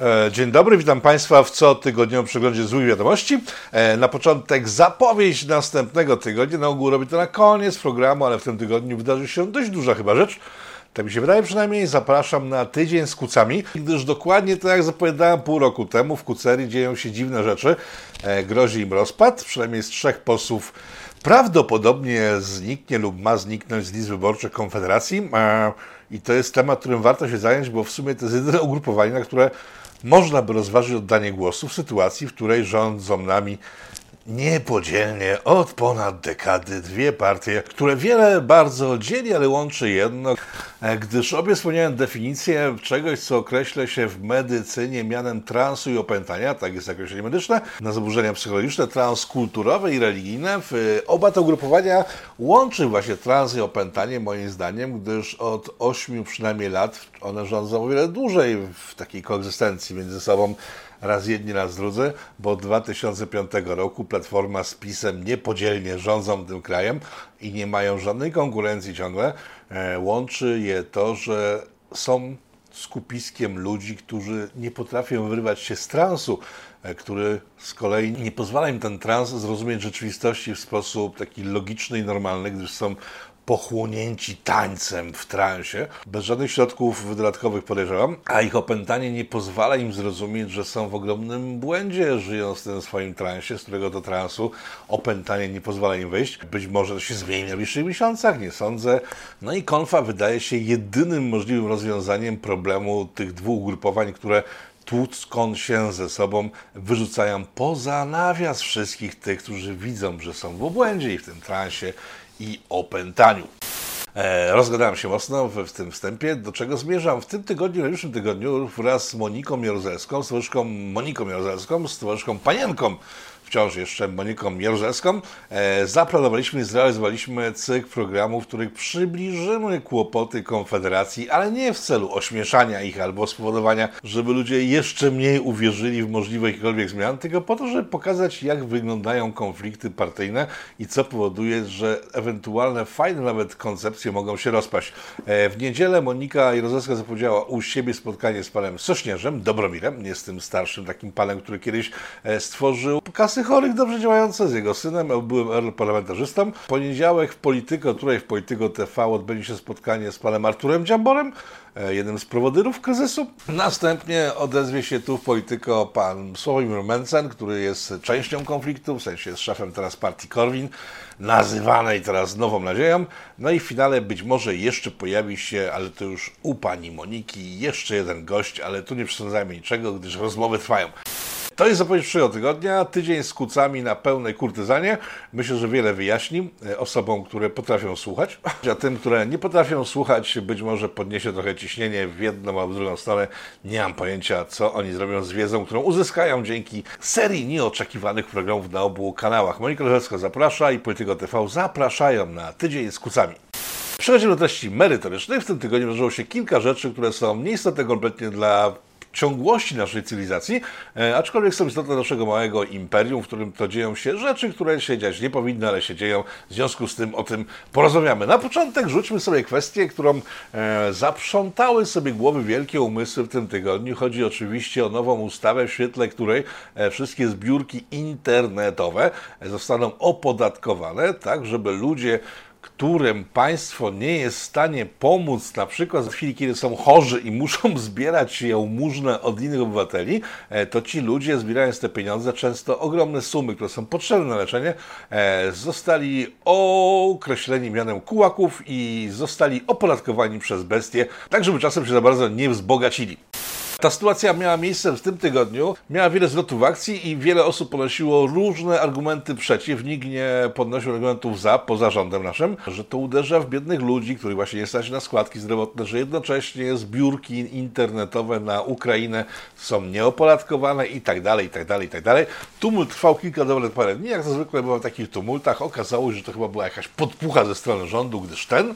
E, Dzień dobry, witam Państwa w cotygodniowym przeglądzie złych wiadomości. E, Na początek zapowiedź następnego tygodnia. Na ogół robię to na koniec programu, ale w tym tygodniu wydarzy się dość duża chyba rzecz. Tak mi się wydaje przynajmniej. Zapraszam na tydzień z kucami, gdyż dokładnie tak jak zapowiadałem pół roku temu, w kucerii dzieją się dziwne rzeczy. E, Grozi im rozpad, przynajmniej z trzech posłów prawdopodobnie zniknie lub ma zniknąć z list wyborczych Konfederacji. E, I to jest temat, którym warto się zająć, bo w sumie to jest jedyne ugrupowanie, na które można by rozważyć oddanie głosu w sytuacji, w której rządzą nami niepodzielnie od ponad dekady dwie partie, które wiele bardzo dzieli, ale łączy jedno, gdyż obie spełniają definicję czegoś, co określa się w medycynie mianem transu i opętania, tak jest określenie medyczne, na zaburzenia psychologiczne, transkulturowe i religijne. W- Oba te ugrupowania łączy właśnie trans i opętanie, moim zdaniem, gdyż od ośmiu przynajmniej lat one rządzą o wiele dłużej w takiej koegzystencji między sobą raz jedni, raz drudzy, bo od 2005 roku Platforma z PiSem niepodzielnie rządzą tym krajem i nie mają żadnej konkurencji ciągle. E, Łączy je to, że są skupiskiem ludzi, którzy nie potrafią wyrwać się z transu, e, który z kolei nie pozwala im ten trans zrozumieć rzeczywistości w sposób taki logiczny i normalny, gdyż są pochłonięci tańcem w transie, bez żadnych środków dodatkowych podejrzewam, a ich opętanie nie pozwala im zrozumieć, że są w ogromnym błędzie, żyjąc w tym swoim transie, z którego do transu opętanie nie pozwala im wyjść. Być może to się zmieni w najbliższych miesiącach, nie sądzę. No i konfa wydaje się jedynym możliwym rozwiązaniem problemu tych dwóch ugrupowań, które tłuckąc się ze sobą, wyrzucają poza nawias wszystkich tych, którzy widzą, że są w obłędzie i w tym transie i opętaniu. E, rozgadałem się mocno w, w tym wstępie, do czego zmierzam. W tym tygodniu, w najbliższym tygodniu wraz z Moniką Jaruzelską, z Moniką Jaruzelską, z towarzyszką Panienką, wciąż jeszcze Moniką Jaruzelską, e, zaplanowaliśmy i zrealizowaliśmy cykl programów, w których przybliżymy kłopoty Konfederacji, ale nie w celu ośmieszania ich albo spowodowania, żeby ludzie jeszcze mniej uwierzyli w możliwe jakichkolwiek zmian, tylko po to, żeby pokazać, jak wyglądają konflikty partyjne i co powoduje, że ewentualne fajne nawet koncepcje mogą się rozpaść. E, W niedzielę Monika Jarozewska zapowiedziała u siebie spotkanie z panem Sośnierzem, Dobromirem, nie z tym starszym takim panem, który kiedyś e, stworzył kasy chorych dobrze działające z jego synem, byłym europarlamentarzystą. W poniedziałek w Polityko, tutaj w Polityko TV odbędzie się spotkanie z panem Arturem Dziamborem, e, jednym z prowodyrów kryzysu. Następnie odezwie się tu w Polityko pan Sławomir Mencen, który jest częścią konfliktu, w sensie jest szefem teraz partii Korwin, nazywanej teraz Nową Nadzieją. No i w finale być może jeszcze pojawi się, ale to już u pani Moniki, jeszcze jeden gość, ale tu nie przesądzajmy niczego, gdyż rozmowy trwają. To jest zapowiedź przyszłego tygodnia. Tydzień z kucami na pełnej kurtyzanie. Myślę, że wiele wyjaśni e, osobom, które potrafią słuchać, a tym, które nie potrafią słuchać, być może podniesie trochę ciśnienie w jedną albo drugą stronę. Nie mam pojęcia, co oni zrobią z wiedzą, którą uzyskają dzięki serii nieoczekiwanych programów na obu kanałach. Monika Leżecka zaprasza i Polityko TV zapraszają na tydzień z kucami. Przechodzimy do treści merytorycznych. W tym tygodniu wydarzyło się kilka rzeczy, które są nieistotne kompletnie dla ciągłości naszej cywilizacji, e, aczkolwiek są istotne naszego małego imperium, w którym to dzieją się rzeczy, które się dziać nie powinny, ale się dzieją. W związku z tym o tym porozmawiamy. Na początek rzućmy sobie kwestię, którą e, zaprzątały sobie głowy wielkie umysły w tym tygodniu. Chodzi oczywiście o nową ustawę, w świetle której e, wszystkie zbiórki internetowe zostaną opodatkowane, tak żeby ludzie którym państwo nie jest w stanie pomóc, na przykład w chwili, kiedy są chorzy i muszą zbierać jałmużnę od innych obywateli, e, to ci ludzie, zbierając te pieniądze, często ogromne sumy, które są potrzebne na leczenie, e, zostali określeni mianem kułaków i zostali opodatkowani przez bestie, tak żeby czasem się za bardzo nie wzbogacili. Ta sytuacja miała miejsce w tym tygodniu, miała wiele zwrotów akcji i wiele osób ponosiło różne argumenty przeciw. Nikt nie podnosił argumentów za, poza rządem naszym, że to uderza w biednych ludzi, których właśnie nie stać na składki zdrowotne, że jednocześnie zbiórki internetowe na Ukrainę są nieopodatkowane i tak dalej, i tak dalej, i tak dalej. Tumult trwał kilka dobrych parę dni, jak zwykle bywa w takich tumultach. Okazało się, że to chyba była jakaś podpucha ze strony rządu, gdyż ten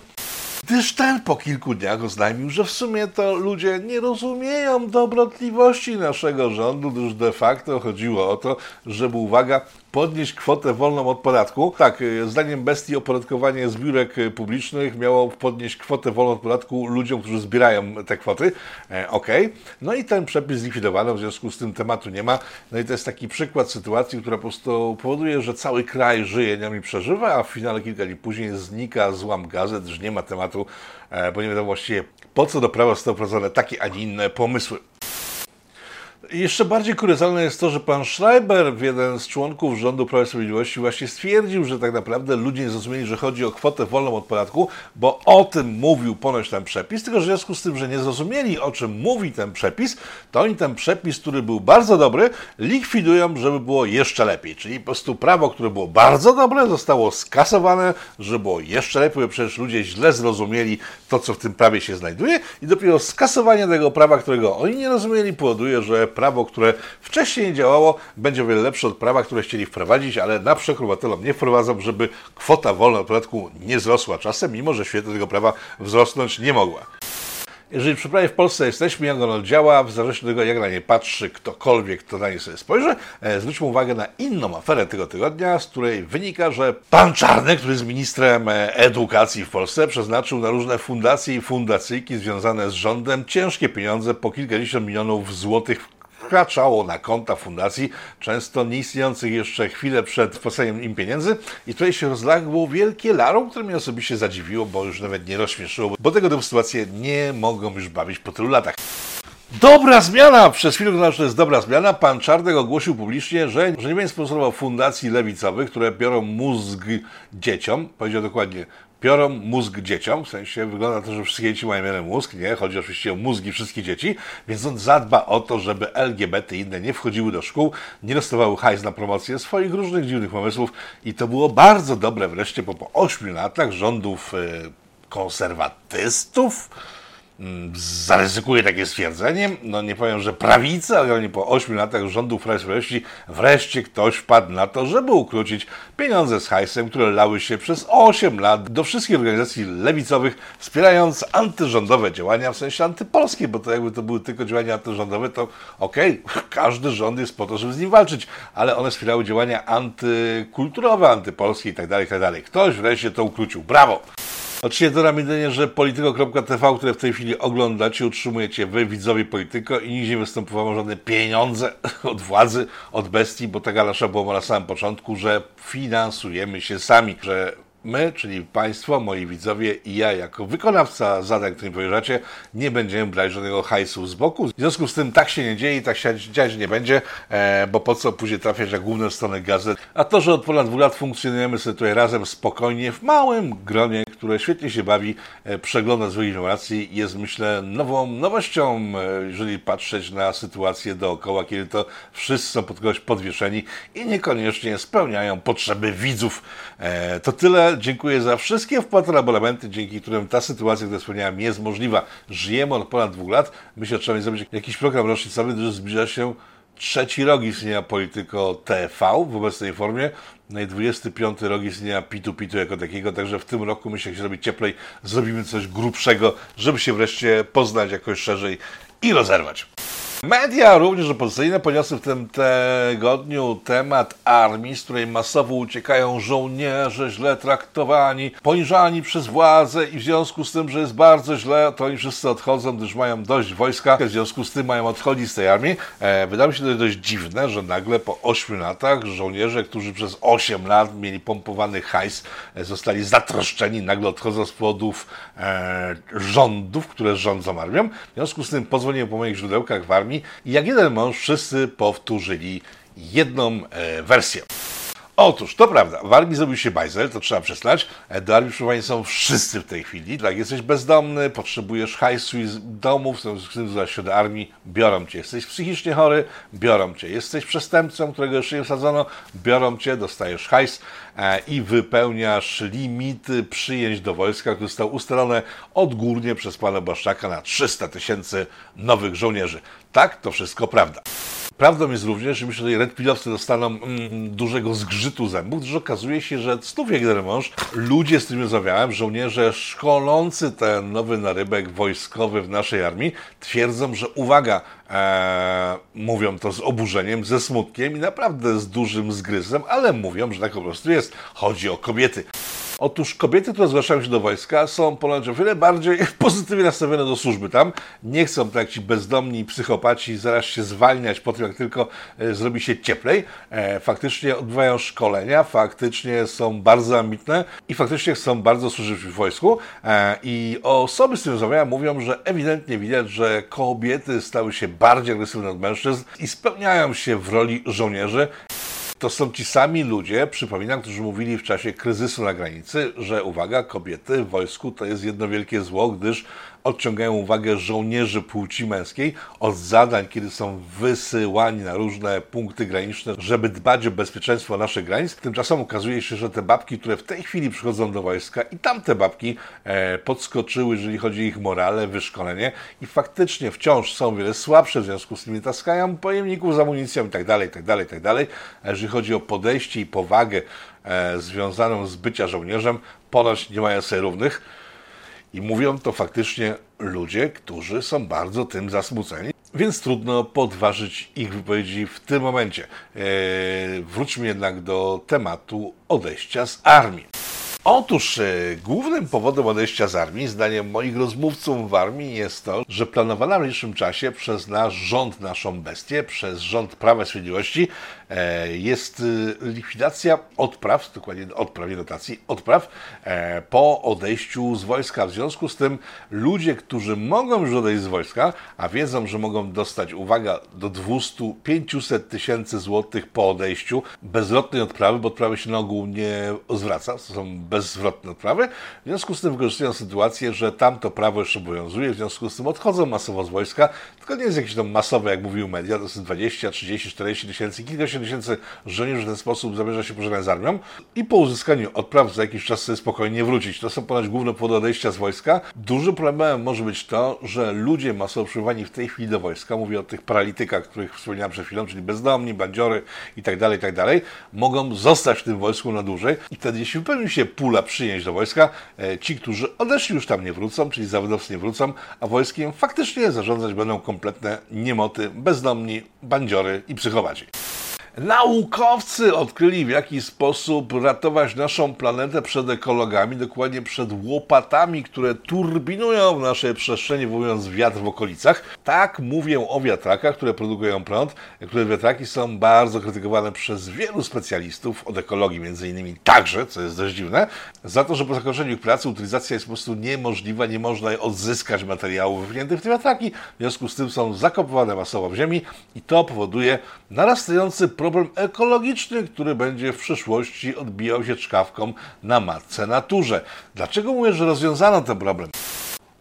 gdyż ten po kilku dniach oznajmił, że w sumie to ludzie nie rozumieją dobrotliwości naszego rządu, gdyż de facto chodziło o to, żeby, uwaga, podnieść kwotę wolną od podatku. Tak, e, zdaniem bestii opodatkowanie zbiórek e, publicznych miało podnieść kwotę wolną od podatku ludziom, którzy zbierają te kwoty. E, ok. No i ten przepis zlikwidowano, w związku z tym tematu nie ma. No i to jest taki przykład sytuacji, która po prostu powoduje, że cały kraj żyje nią i przeżywa, a w finale kilka dni później znika złam gazet, że nie ma tematu, e, bo nie wiadomo właściwie po co do prawa zostały wprowadzone takie, a nie inne pomysły. Jeszcze bardziej kuriozalne jest to, że pan Schreiber, jeden z członków rządu Prawa i Sprawiedliwości, właśnie stwierdził, że tak naprawdę ludzie nie zrozumieli, że chodzi o kwotę wolną od podatku, bo o tym mówił ponoć ten przepis, tylko w związku z tym, że nie zrozumieli, o czym mówi ten przepis, to oni ten przepis, który był bardzo dobry, likwidują, żeby było jeszcze lepiej. Czyli po prostu prawo, które było bardzo dobre, zostało skasowane, żeby było jeszcze lepiej, bo przecież ludzie źle zrozumieli to, co w tym prawie się znajduje i dopiero skasowanie tego prawa, którego oni nie rozumieli, powoduje, że prawo, które wcześniej nie działało, będzie o wiele lepsze od prawa, które chcieli wprowadzić, ale na obywatelom nie wprowadzą, żeby kwota wolna od podatku nie wzrosła czasem, mimo że w świetle tego prawa wzrosnąć nie mogła. Jeżeli przy prawie w Polsce jesteśmy, jak ono działa, w zależności od tego, jak na nie patrzy ktokolwiek, kto na nie sobie spojrzy, e, zwróćmy uwagę na inną aferę tego tygodnia, z której wynika, że pan Czarny, który jest ministrem e, edukacji w Polsce, przeznaczył na różne fundacje i fundacyjki związane z rządem ciężkie pieniądze, po kilkadziesiąt milionów złotych wkraczało na konta fundacji, często nieistniejących jeszcze chwilę przed wpłaceniem im pieniędzy i tutaj się rozległo wielkie larum, które mnie osobiście zadziwiło, bo już nawet nie rozśmieszyło, bo tego typu sytuacje nie mogą już bawić po tylu latach. Dobra zmiana! Przez chwilę to że jest dobra zmiana. Pan Czarnek ogłosił publicznie, że, że nie będzie sponsorował fundacji lewicowych, które biorą mózg dzieciom. Powiedział dokładnie, biorą mózg dzieciom, w sensie wygląda to, że wszystkie dzieci mają jeden mózg, nie? Chodzi oczywiście o mózgi wszystkich dzieci, więc on zadba o to, żeby LGBT i inne nie wchodziły do szkół, nie dostawały hajs na promocję swoich różnych dziwnych pomysłów i to było bardzo dobre wreszcie, bo po ośmiu latach rządów yy, konserwatystów, zaryzykuję takie stwierdzenie, no nie powiem, że prawica, ale oni po 8 latach rządów Prawa wreszcie ktoś wpadł na to, żeby ukrócić pieniądze z hajsem, które lały się przez 8 lat do wszystkich organizacji lewicowych, wspierając antyrządowe działania, w sensie antypolskie, bo to jakby to były tylko działania antyrządowe, to okej, okay, każdy rząd jest po to, żeby z nim walczyć, ale one wspierały działania antykulturowe, antypolskie itd., tak itd. Tak ktoś wreszcie to ukrócił. Brawo! Oczywiście dodam jedynie, że polityko.tv, które w tej chwili oglądacie, utrzymujecie wy, widzowie Polityko i nigdzie nie występowały żadne pieniądze od władzy, od bestii, bo taka nasza była na samym początku, że finansujemy się sami, że my, czyli Państwo, moi widzowie i ja jako wykonawca zadań, którym powierzacie, nie będziemy brać żadnego hajsu z boku. W związku z tym tak się nie dzieje i tak się dziać nie będzie, e, bo po co później trafiać na główne strony gazet. A to, że od ponad dwóch lat funkcjonujemy sobie tutaj razem spokojnie, w małym gronie, które świetnie się bawi, e, przegląda złych informacji, jest myślę nową nowością, e, jeżeli patrzeć na sytuację dookoła, kiedy to wszyscy są pod kogoś podwieszeni i niekoniecznie spełniają potrzeby widzów. To tyle dziękuję za wszystkie wpłaty na abonamenty, dzięki którym ta sytuacja, którą wspomniałem, jest możliwa. Żyjemy od ponad dwóch lat. Myślę, że trzeba zrobić jakiś program rocznicowy, że zbliża się trzeci rok istnienia Polityko TV w obecnej formie, no i 25 rok istnienia Pitu Pitu jako takiego, także w tym roku myślę, że zrobi cieplej, zrobimy coś grubszego, żeby się wreszcie poznać jakoś szerzej i rozerwać. Media również opozycyjne poniosły w tym tygodniu temat armii, z której masowo uciekają żołnierze źle traktowani, poniżani przez władzę i w związku z tym, że jest bardzo źle, to oni wszyscy odchodzą, gdyż mają dość wojska, w związku z tym mają odchodzić z tej armii. E, wydaje mi się to dość dziwne, że nagle po 8 latach żołnierze, którzy przez 8 lat mieli pompowany hajs, e, zostali zatroszczeni, nagle odchodzą z powodów e, rządów, które rządzą armią. W związku z tym pozwoliłem po moich źródełkach w armii, i jak jeden mąż wszyscy powtórzyli jedną e, wersję. Otóż, to prawda, w armii zrobił się bajzel, to trzeba przyznać. Do armii przyjmowani są wszyscy w tej chwili. Tak, jesteś bezdomny, potrzebujesz hajsu i domów, w tym się do armii, biorą cię. Jesteś psychicznie chory, biorą cię. Jesteś przestępcą, którego jeszcze nie wsadzono, biorą cię, dostajesz hajs e, i wypełniasz limity przyjęć do wojska, które zostały ustalone odgórnie przez pana Błaszczaka na 300 tysięcy nowych żołnierzy. Tak, to wszystko prawda. Prawdą jest również, że myślę, że red pillowcy dostaną mm, dużego zgrzytu zębów, gdyż okazuje się, że znów jak mąż, ludzie, z którymi rozmawiałem, żołnierze szkolący ten nowy narybek wojskowy w naszej armii, twierdzą, że uwaga, e, mówią to z oburzeniem, ze smutkiem i naprawdę z dużym zgryzem, ale mówią, że tak po prostu jest. Chodzi o kobiety. Otóż kobiety, które zgłaszają się do wojska, są ponoć o wiele bardziej pozytywnie nastawione do służby tam. Nie chcą tak ci bezdomni psychopaci zaraz się zwalniać po tym, jak tylko e, zrobi się cieplej. E, faktycznie odbywają szkolenia, faktycznie są bardzo ambitne i faktycznie chcą bardzo służyć w wojsku. E, I osoby z tym rozmawiają mówią, że ewidentnie widać, że kobiety stały się bardziej agresywne od mężczyzn i spełniają się w roli żołnierzy. To są ci sami ludzie, przypominam, którzy mówili w czasie kryzysu na granicy, że uwaga, kobiety w wojsku to jest jedno wielkie zło, gdyż odciągają uwagę żołnierzy płci męskiej od zadań, kiedy są wysyłani na różne punkty graniczne, żeby dbać o bezpieczeństwo naszych granic. Tymczasem okazuje się, że te babki, które w tej chwili przychodzą do wojska i tamte babki e, podskoczyły, jeżeli chodzi o ich morale, wyszkolenie i faktycznie wciąż są wiele słabsze, w związku z tym nie taskają pojemników z amunicją i dalej, tak dalej, tak dalej. Chodzi o podejście i powagę e, związaną z bycia żołnierzem, ponoć nie mają sobie równych. I mówią to faktycznie ludzie, którzy są bardzo tym zasmuceni, więc trudno podważyć ich wypowiedzi w tym momencie. Eee, wróćmy jednak do tematu odejścia z armii. Otóż e, głównym powodem odejścia z armii, zdaniem moich rozmówców w armii, jest to, że planowana w najbliższym czasie przez nasz rząd, naszą bestię, przez rząd Prawa i Sprawiedliwości e, jest e, likwidacja odpraw, dokładnie odpraw, nie dotacji, odpraw e, po odejściu z wojska. W związku z tym ludzie, którzy mogą już odejść z wojska, a wiedzą, że mogą dostać, uwaga, do 200-500 tysięcy złotych po odejściu bezlotnej odprawy, bo odprawy się na ogół nie zwraca, to są bezzwrotne odprawy. W związku z tym wykorzystują sytuację, że tamto prawo jeszcze obowiązuje, w związku z tym odchodzą masowo z wojska. Tylko nie jest jakieś tam masowe, jak mówił media, to jest 20, 30, 40 tysięcy, kilkadziesiąt tysięcy żołnierzy w ten sposób zamierza się pożegnać z armią i po uzyskaniu odpraw za jakiś czas sobie spokojnie wrócić. To są ponoć główne powody odejścia z wojska. Dużym problemem może być to, że ludzie masowo przyjmowani w tej chwili do wojska, mówię o tych paralitykach, których wspomniałem przed chwilą, czyli bezdomni, bandziory tak tak dalej, mogą zostać w tym wojsku na dłużej i wtedy jeśli wypełni się pula przyjęć do wojska. E, ci, którzy odeszli już tam nie wrócą, czyli zawodowcy nie wrócą, a wojskiem faktycznie zarządzać będą kompletne niemoty, bezdomni, bandziory i psychowaci. Naukowcy odkryli, w jaki sposób ratować naszą planetę przed ekologami, dokładnie przed łopatami, które turbinują w naszej przestrzeni, wywołując wiatr w okolicach. Tak mówię o wiatrakach, które produkują prąd, które wiatraki są bardzo krytykowane przez wielu specjalistów, od ekologii między innymi także, co jest dość dziwne, za to, że po zakończeniu ich pracy utylizacja jest po prostu niemożliwa, nie można odzyskać materiałów wypchniętych w te wiatraki, w związku z tym są zakopywane masowo w ziemi i to powoduje narastający problem problem ekologiczny, który będzie w przyszłości odbijał się czkawką na matce naturze. Dlaczego mówię, że rozwiązano ten problem?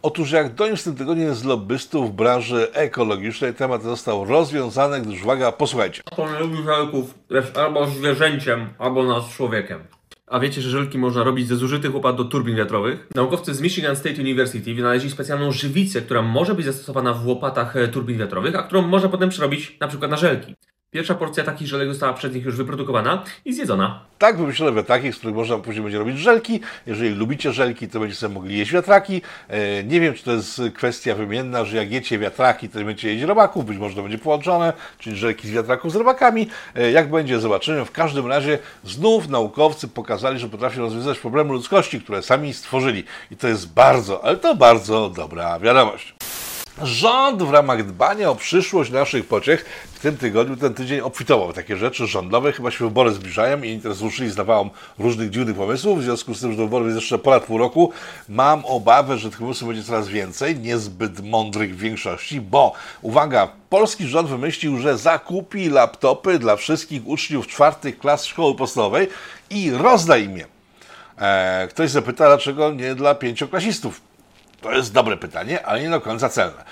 Otóż jak doniósł w tym tygodniu z lobbystów w branży ekologicznej, temat został rozwiązany, gdyż uwaga, posłuchajcie. To nie lubi żelków jest albo zwierzęciem, albo nas człowiekiem. A wiecie, że żelki można robić ze zużytych łopat do turbin wiatrowych? Naukowcy z Michigan State University wynaleźli specjalną żywicę, która może być zastosowana w łopatach e, turbin wiatrowych, a którą można potem przerobić na przykład na żelki. Pierwsza porcja takich żelek została przez nich już wyprodukowana i zjedzona. Tak, wymyślono wiatraki, z których można później będzie robić żelki. Jeżeli lubicie żelki, to będziecie sobie mogli jeść wiatraki. E, nie wiem, czy to jest kwestia wymienna, że jak jecie wiatraki, to będziecie jeść robaków, być może to będzie połączone, czyli żelki z wiatraków z robakami. E, jak będzie, zobaczymy. W każdym razie znów naukowcy pokazali, że potrafią rozwiązać problemy ludzkości, które sami stworzyli. I to jest bardzo, ale to bardzo dobra wiadomość. Rząd w ramach dbania o przyszłość naszych pociech w tym tygodniu, ten tydzień obfitował takie rzeczy rządowe. Chyba się wybory zbliżają i teraz ruszyli z nawałą różnych dziwnych pomysłów. W związku z tym, że do wyborów jest jeszcze ponad pół roku, mam obawę, że tych pomysłów będzie coraz więcej, niezbyt mądrych w większości, bo uwaga, polski rząd wymyślił, że zakupi laptopy dla wszystkich uczniów czwartych klas szkoły podstawowej i rozda im je. Eee, ktoś zapyta, dlaczego nie dla pięcioklasistów To jest dobre pytanie, ale nie do końca celne.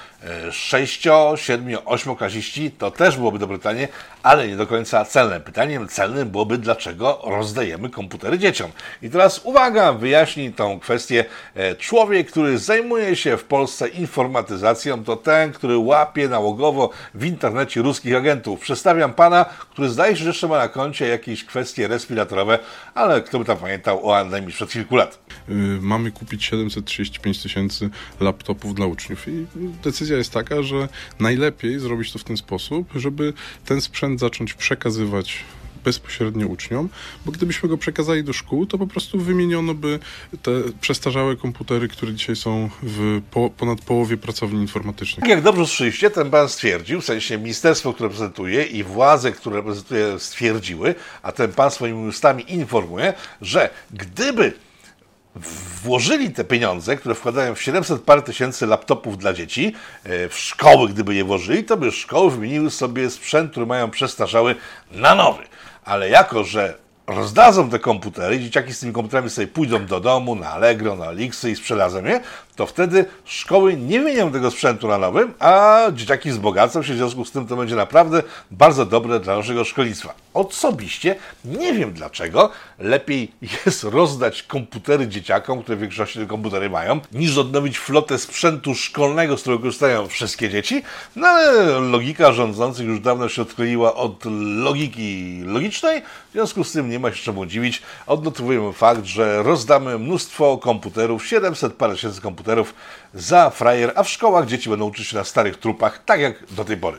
6, 7, 8 klasiści to też byłoby dobre pytanie, ale nie do końca celne. Pytaniem celnym byłoby, dlaczego rozdajemy komputery dzieciom. I teraz uwaga, wyjaśni tą kwestię e, człowiek, który zajmuje się w Polsce informatyzacją, to ten, który łapie nałogowo w internecie ruskich agentów. Przedstawiam pana, który zdaje się, że jeszcze ma na koncie jakieś kwestie respiratorowe, ale kto by tam pamiętał o Andemii sprzed kilku lat. Y, mamy kupić 735 tysięcy laptopów dla uczniów i decyzja jest taka, że najlepiej zrobić to w ten sposób, żeby ten sprzęt zacząć przekazywać bezpośrednio uczniom, bo gdybyśmy go przekazali do szkół, to po prostu wymieniono by te przestarzałe komputery, które dzisiaj są w po, ponad połowie pracowni informatycznych. Jak dobrze słyszeliście, ten pan stwierdził, w sensie ministerstwo, które reprezentuje i władze, które reprezentuje stwierdziły, a ten pan swoimi ustami informuje, że gdyby włożyli te pieniądze, które wkładają w 700 parę tysięcy laptopów dla dzieci, e, w szkoły, gdyby je włożyli, to by szkoły wymieniły sobie sprzęt, który mają przestarzały, na nowy. Ale jako, że rozdadzą te komputery, dzieciaki z tymi komputerami sobie pójdą do domu, na Allegro, na Elixy i sprzedadzą je, to wtedy szkoły nie wymienią tego sprzętu na nowym, a dzieciaki wzbogacą się, w związku z tym to będzie naprawdę bardzo dobre dla naszego szkolnictwa. Osobiście nie wiem dlaczego lepiej jest rozdać komputery dzieciakom, które w większości te komputery mają, niż odnowić flotę sprzętu szkolnego, z którego korzystają wszystkie dzieci, no ale logika rządzących już dawno się odkleiła od logiki logicznej, w związku z tym nie ma się czemu dziwić. Odnotowujemy fakt, że rozdamy mnóstwo komputerów, 700 parę tysięcy komputerów za frajer, a w szkołach dzieci będą uczyć się na starych trupach, tak jak do tej pory.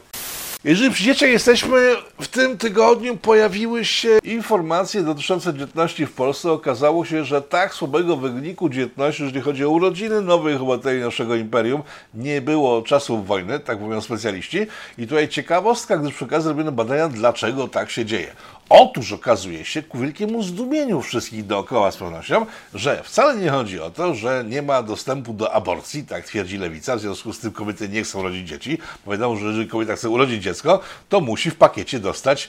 Jeżeli przy dzieciach jesteśmy, w tym tygodniu pojawiły się informacje dotyczące dzietności w Polsce. Okazało się, że tak słabego wyniku dzietności, jeżeli chodzi o urodziny nowych obywateli naszego imperium, nie było czasów wojny, tak mówią specjaliści. I tutaj ciekawostka, gdyż przy okazji robiono badania, dlaczego tak się dzieje. Otóż okazuje się, ku wielkiemu zdumieniu wszystkich dookoła z pewnością, że wcale nie chodzi o to, że nie ma dostępu do aborcji, tak twierdzi lewica, w związku z tym kobiety nie chcą rodzić dzieci. Wiadomo, że jeżeli kobieta chce urodzić dziecko, to musi w pakiecie dostać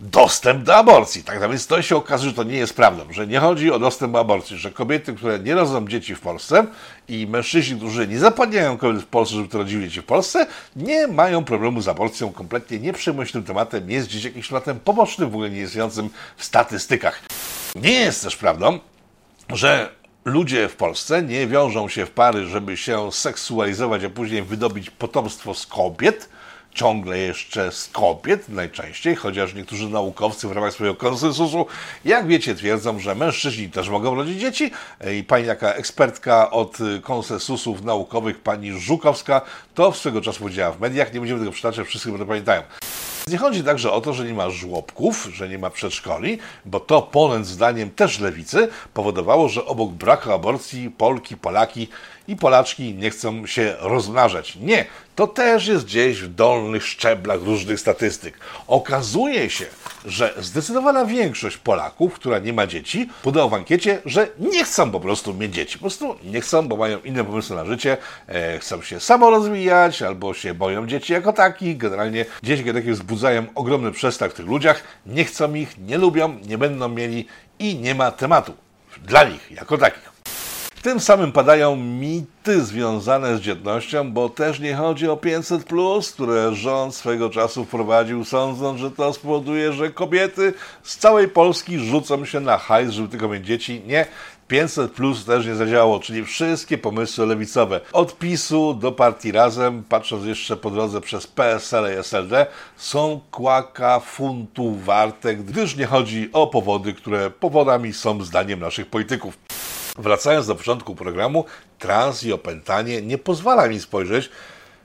dostęp do aborcji. Tak więc to się okazuje, że to nie jest prawdą, że nie chodzi o dostęp do aborcji, że kobiety, które nie rodzą dzieci w Polsce i mężczyźni, którzy nie zapadniają kobiet w Polsce, żeby to rodziły dzieci w Polsce, nie mają problemu z aborcją, kompletnie nie przejmują się tym tematem, jest gdzieś jakimś tematem pobocznym, w ogóle nie istniejącym w statystykach. Nie jest też prawdą, że ludzie w Polsce nie wiążą się w pary, żeby się seksualizować, a później wydobyć potomstwo z kobiet, ciągle jeszcze z kobiet najczęściej, chociaż niektórzy naukowcy w ramach swojego konsensusu, jak wiecie, twierdzą, że mężczyźni też mogą rodzić dzieci i pani taka ekspertka od konsensusów naukowych, pani Żukowska, to swego czasu powiedziała w mediach, nie będziemy tego przytaczać, wszyscy będą pamiętają. Nie chodzi także o to, że nie ma żłobków, że nie ma przedszkoli, bo to ponad zdaniem też lewicy powodowało, że obok braku aborcji Polki, Polaki i Polaczki nie chcą się rozmnażać. Nie, to też jest gdzieś w dolnych szczeblach różnych statystyk. Okazuje się, że zdecydowana większość Polaków, która nie ma dzieci, podała w ankiecie, że nie chcą po prostu mieć dzieci. Po prostu nie chcą, bo mają inne pomysły na życie, e, chcą się samo rozwijać, albo się boją dzieci jako takich. Generalnie dzieci takie wzbudzają ogromny przestak w tych ludziach, nie chcą ich, nie lubią, nie będą mieli i nie ma tematu dla nich jako takich. Tym samym padają mity związane z dzietnością, bo też nie chodzi o 500, które rząd swego czasu wprowadził, sądząc, że to spowoduje, że kobiety z całej Polski rzucą się na hajs, żeby tylko mieć dzieci. Nie. 500 plus też nie zadziałało, czyli wszystkie pomysły lewicowe. Od PiSu do partii Razem, patrząc jeszcze po drodze przez PSL i SLD, są kłaka funtu warte, gdyż nie chodzi o powody, które powodami są zdaniem naszych polityków. Wracając do początku programu, trans i opętanie nie pozwala mi spojrzeć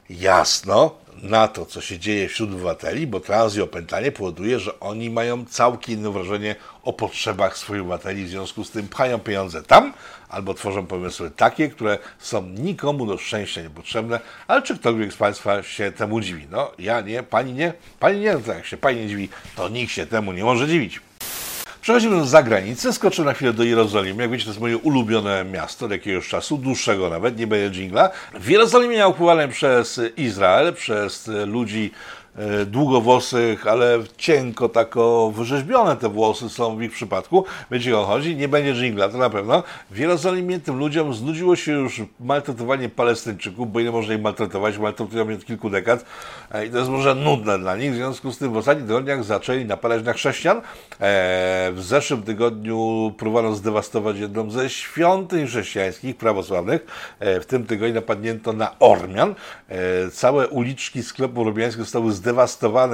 jasno na to, co się dzieje wśród obywateli, bo trans i opętanie powoduje, że oni mają całkiem inne wrażenie o potrzebach swoich obywateli, w związku z tym pchają pieniądze tam, albo tworzą pomysły takie, które są nikomu do szczęścia niepotrzebne, ale czy ktokolwiek z Państwa się temu dziwi? No, ja nie, Pani nie, Pani nie, no tak jak się Pani nie dziwi, to nikt się temu nie może dziwić. Przechodzimy za granicę, skoczę na chwilę do Jerozolimy. Jak wiecie, to jest moje ulubione miasto od jakiegoś czasu, dłuższego nawet, nie będzie dżingla. W Jerozolimie okupowałem przez Izrael, przez ludzi e, długowłosych, ale cienko tako wyrzeźbione te włosy są w ich przypadku. Wiecie o chodzi? Nie będzie dżingla, to na pewno. W Jerozolimie tym ludziom znudziło się już maltretowanie palestyńczyków, bo ile można ich maltretować, maltretują je od kilku dekad e, i to jest może nudne dla nich. W związku z tym w ostatnich tygodniach zaczęli napadać na chrześcijan. E, w zeszłym tygodniu próbowano zdewastować jedną ze świątyń chrześcijańskich, prawosławnych. E, w tym tygodniu napadnięto na Ormian. E, całe uliczki sklepów ormiańskich zostały zdewastowane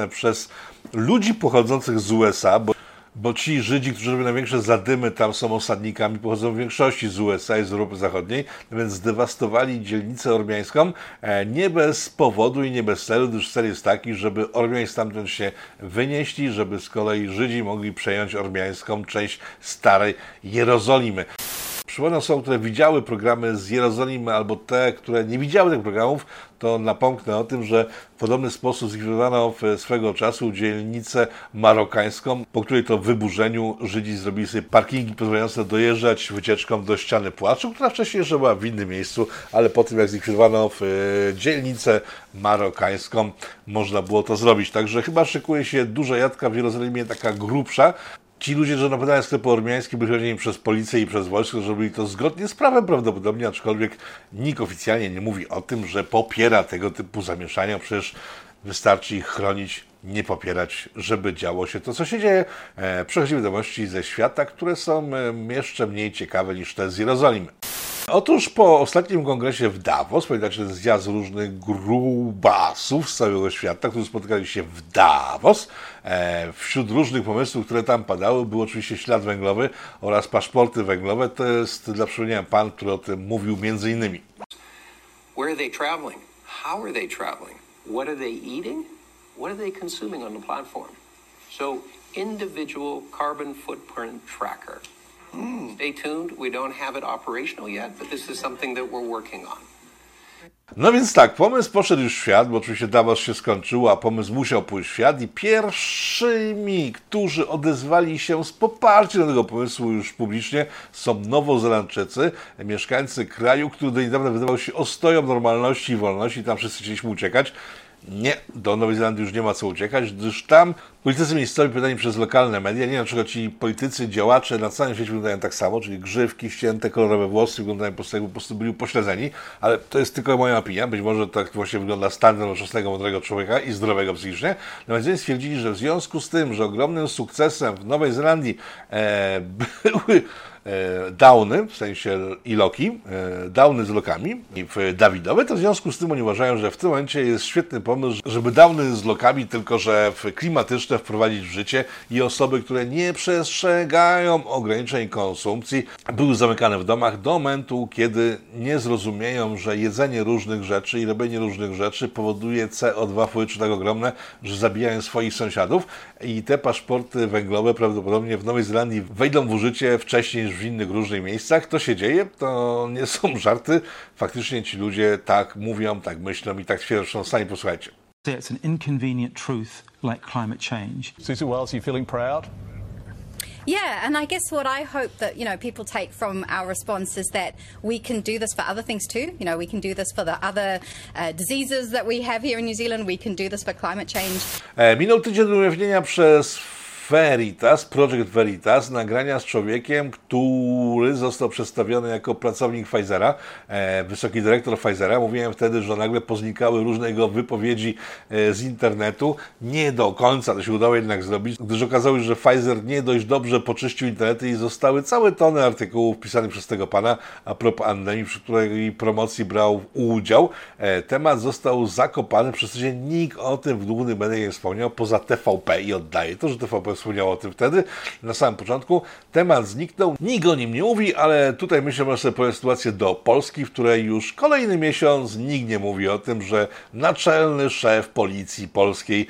przez ludzi pochodzących z USA, bo bo ci Żydzi, którzy robią największe zadymy, tam są osadnikami, pochodzą w większości z USA i z Europy Zachodniej, więc zdewastowali dzielnicę ormiańską e, nie bez powodu i nie bez celu, gdyż cel jest taki, żeby Ormiań stamtąd się wynieśli, żeby z kolei Żydzi mogli przejąć ormiańską część starej Jerozolimy. Przypomnę osobom, które widziały programy z Jerozolimy albo te, które nie widziały tych programów, to napomknę o tym, że w podobny sposób zlikwidowano swego czasu dzielnicę marokańską, po której to wyburzeniu Żydzi zrobili sobie parkingi pozwalające dojeżdżać wycieczką do ściany płaczu, która wcześniej jeszcze była w innym miejscu, ale po tym jak zlikwidowano e, dzielnicę marokańską, można było to zrobić. Także chyba szykuje się duża jadka w Jerozolimie, taka grubsza, ci ludzie, że napadają sklepy ormiańskie, byli chronieni przez policję i przez wojsko, że robili to zgodnie z prawem prawdopodobnie, aczkolwiek nikt oficjalnie nie mówi o tym, że popiera tego typu zamieszania. Przecież wystarczy ich chronić, nie popierać, żeby działo się to, co się dzieje. E, przechodzimy wiadomości ze świata, które są e, jeszcze mniej ciekawe niż te z Jerozolimy. Otóż po ostatnim kongresie w Davos, pamiętacie ten zjazd różnych grubasów z całego świata, którzy spotykali się w Davos, e, wśród różnych pomysłów, które tam padały, był oczywiście ślad węglowy oraz paszporty węglowe. To jest dla przypomnienia pan, który o tym mówił między innymi. Where are they traveling? How are they traveling? What are they eating? What are they consuming on the platform? So, individual carbon footprint tracker. Stay tuned. We don't have it operational yet, but this is something that we're working on. No więc tak, pomysł poszedł już w świat, bo oczywiście Davos się skończył, a pomysł musiał pójść w świat i pierwszymi, którzy odezwali się z poparciem tego pomysłu już publicznie są Nowozelandczycy, mieszkańcy kraju, który do niedawna wydawał się ostoją normalności i wolności, tam wszyscy chcieliśmy uciekać. Nie, do Nowej Zelandii już nie ma co uciekać, gdyż tam politycy miejscowi pytani przez lokalne media, nie na przykład ci politycy, działacze na całym świecie wyglądają tak samo, czyli grzywki, ścięte, kolorowe włosy wyglądają po prostu jakby po prostu byli upośledzeni, ale to jest tylko moja opinia, być może tak właśnie wygląda stan nowoczesnego, mądrego człowieka i zdrowego psychicznie. Natomiast no stwierdzili, że w związku z tym, że ogromnym sukcesem w Nowej Zelandii e, były downy, w sensie i loki, e, downy z lokami w Dawidowe, to w związku z tym oni uważają, że w tym momencie jest świetny pomysł, żeby downy z lokami, tylko że klimatyczne wprowadzić w życie i osoby, które nie przestrzegają ograniczeń konsumpcji, były zamykane w domach do momentu, kiedy nie zrozumieją, że jedzenie różnych rzeczy i robienie różnych rzeczy powoduje CO2 w powietrzu tak ogromne, że zabijają swoich sąsiadów i te paszporty węglowe prawdopodobnie w Nowej Zelandii wejdą w użycie wcześniej niż w innych różnych miejscach. To się dzieje, to nie są żarty. Faktycznie ci ludzie tak mówią, tak myślą i tak twierdzą. Sami posłuchajcie. It's an inconvenient truth like climate change. Susie Wells, are you feeling proud? Yeah, and I guess what I hope that you know people take from our response is that we can do this for other things too. You know, we can do this for the other uh, diseases that we have here in New Zealand. We can do this for climate change. E, minął tydzień ujawnienia przez Veritas, Project Veritas, nagrania z człowiekiem, który został przedstawiony jako pracownik Pfizera, e, wysoki dyrektor Pfizera. Mówiłem wtedy, że nagle poznikały różne jego wypowiedzi e, z internetu. Nie do końca to się udało jednak zrobić, gdyż okazało się, że Pfizer nie dość dobrze poczyścił internety i zostały całe tony artykułów pisanych przez tego pana a propos pandemii, przy której promocji brał udział. E, temat został zakopany, przez co nikt o tym w głównym mediach nie wspomniał, poza TVP i oddaje to, że TVP wspomniał o tym wtedy, na samym początku. Temat zniknął, nikt o nim nie mówi, ale tutaj myślę, że sobie powiem sytuację do Polski, w której już kolejny miesiąc nikt nie mówi o tym, że naczelny szef policji polskiej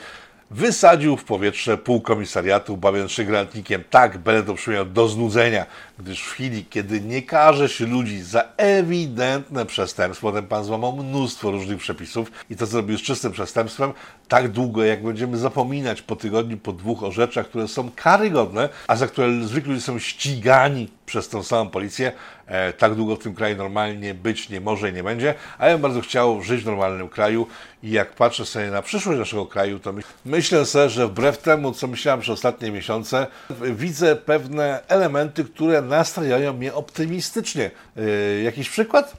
wysadził w powietrze pół komisariatu, bawiąc się granatnikiem. Tak, będę to przymiał do znudzenia gdyż w chwili, kiedy nie karze się ludzi za ewidentne przestępstwo, ten pan złamał mnóstwo różnych przepisów i to, zrobił z czystym przestępstwem, tak długo, jak będziemy zapominać po tygodniu, po dwóch o rzeczach, które są karygodne, a za które zwykle ludzie są ścigani przez tą samą policję, e, tak długo w tym kraju normalnie być nie może i nie będzie, a ja bym bardzo chciał żyć w normalnym kraju i jak patrzę sobie na przyszłość naszego kraju, to my, myślę sobie, że wbrew temu, co myślałem przez ostatnie miesiące, widzę pewne elementy, które nastrajają mnie optymistycznie. E, jakiś przykład?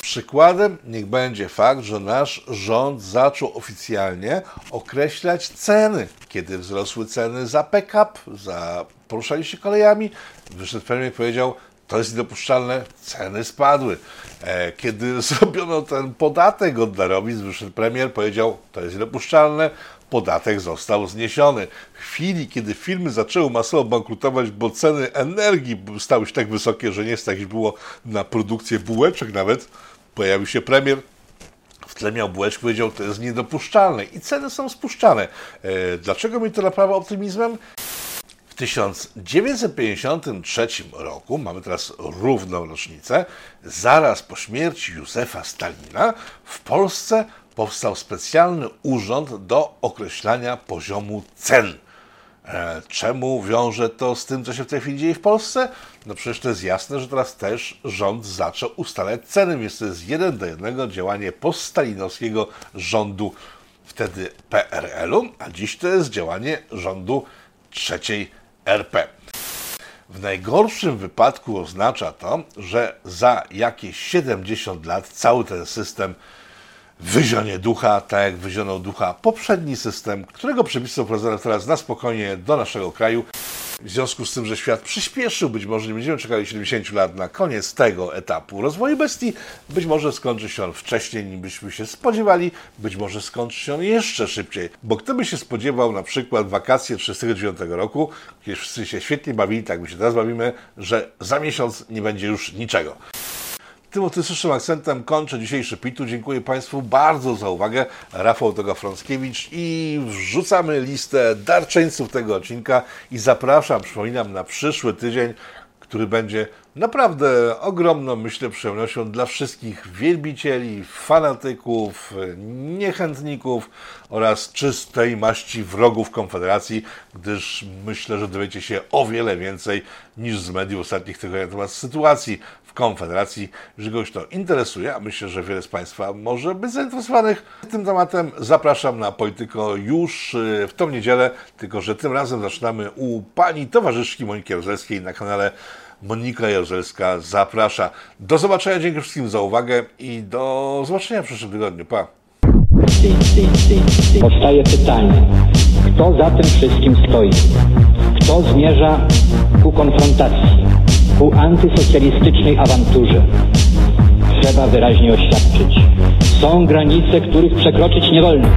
Przykładem niech będzie fakt, że nasz rząd zaczął oficjalnie określać ceny. Kiedy wzrosły ceny za pick-up, za poruszanie się kolejami, wyszedł premier powiedział, to jest niedopuszczalne, ceny spadły. E, kiedy zrobiono ten podatek od darowizn, wyszedł premier, powiedział, to jest niedopuszczalne, podatek został zniesiony. W chwili, kiedy firmy zaczęły masowo bankrutować, bo ceny energii stały się tak wysokie, że nie stać było na produkcję bułeczek nawet, pojawił się premier, w tle miał bułeczkę, powiedział, to jest niedopuszczalne i ceny są spuszczane. E, dlaczego mi to napawa optymizmem? W 1953 roku, mamy teraz równą rocznicę, zaraz po śmierci Józefa Stalina, w Polsce powstał specjalny urząd do określania poziomu cen. E, czemu wiąże to z tym, co się w tej chwili dzieje w Polsce? No przecież to jest jasne, że teraz też rząd zaczął ustalać ceny, więc to jest jeden do jednego działanie poststalinowskiego rządu wtedy PRL-u, a dziś to jest działanie rządu trzeciej RP. W najgorszym wypadku oznacza to, że za jakieś 70 lat cały ten system wyzionie ducha, tak jak wyzionął ducha poprzedni system, którego przepisy wprowadzono teraz na spokojnie do naszego kraju. W związku z tym, że świat przyspieszył, być może nie będziemy czekali 70 lat na koniec tego etapu rozwoju bestii, być może skończy się on wcześniej niż byśmy się spodziewali, być może skończy się on jeszcze szybciej. Bo kto by się spodziewał na przykład wakacje 1939 roku, kiedy wszyscy się świetnie bawili, tak my się teraz bawimy, że za miesiąc nie będzie już niczego. Tym optymistycznym akcentem kończę dzisiejszy pitu. Dziękuję Państwu bardzo za uwagę. Rafał Toga-Frąckiewicz i wrzucamy listę darczyńców tego odcinka i zapraszam, przypominam, na przyszły tydzień, który będzie naprawdę ogromną, myślę, przyjemnością dla wszystkich wielbicieli, fanatyków, niechętników oraz czystej maści wrogów Konfederacji, gdyż myślę, że dowiecie się o wiele więcej niż z mediów ostatnich tygodni na temat sytuacji w Konfederacji. Jeżeli kogoś to interesuje, a myślę, że wiele z Państwa może być zainteresowanych tym tematem, zapraszam na Polityko już y, w tą niedzielę, tylko że tym razem zaczynamy u pani towarzyszki Moniki Jaruzelskiej na kanale Monika Jarzelska zaprasza. Do zobaczenia, dzięki wszystkim za uwagę i do zobaczenia w przyszłym tygodniu. Pa! Powstaje pytanie, kto za tym wszystkim stoi? Kto zmierza ku konfrontacji, ku antysocjalistycznej awanturze? Trzeba wyraźnie oświadczyć. Są granice, których przekroczyć nie wolno.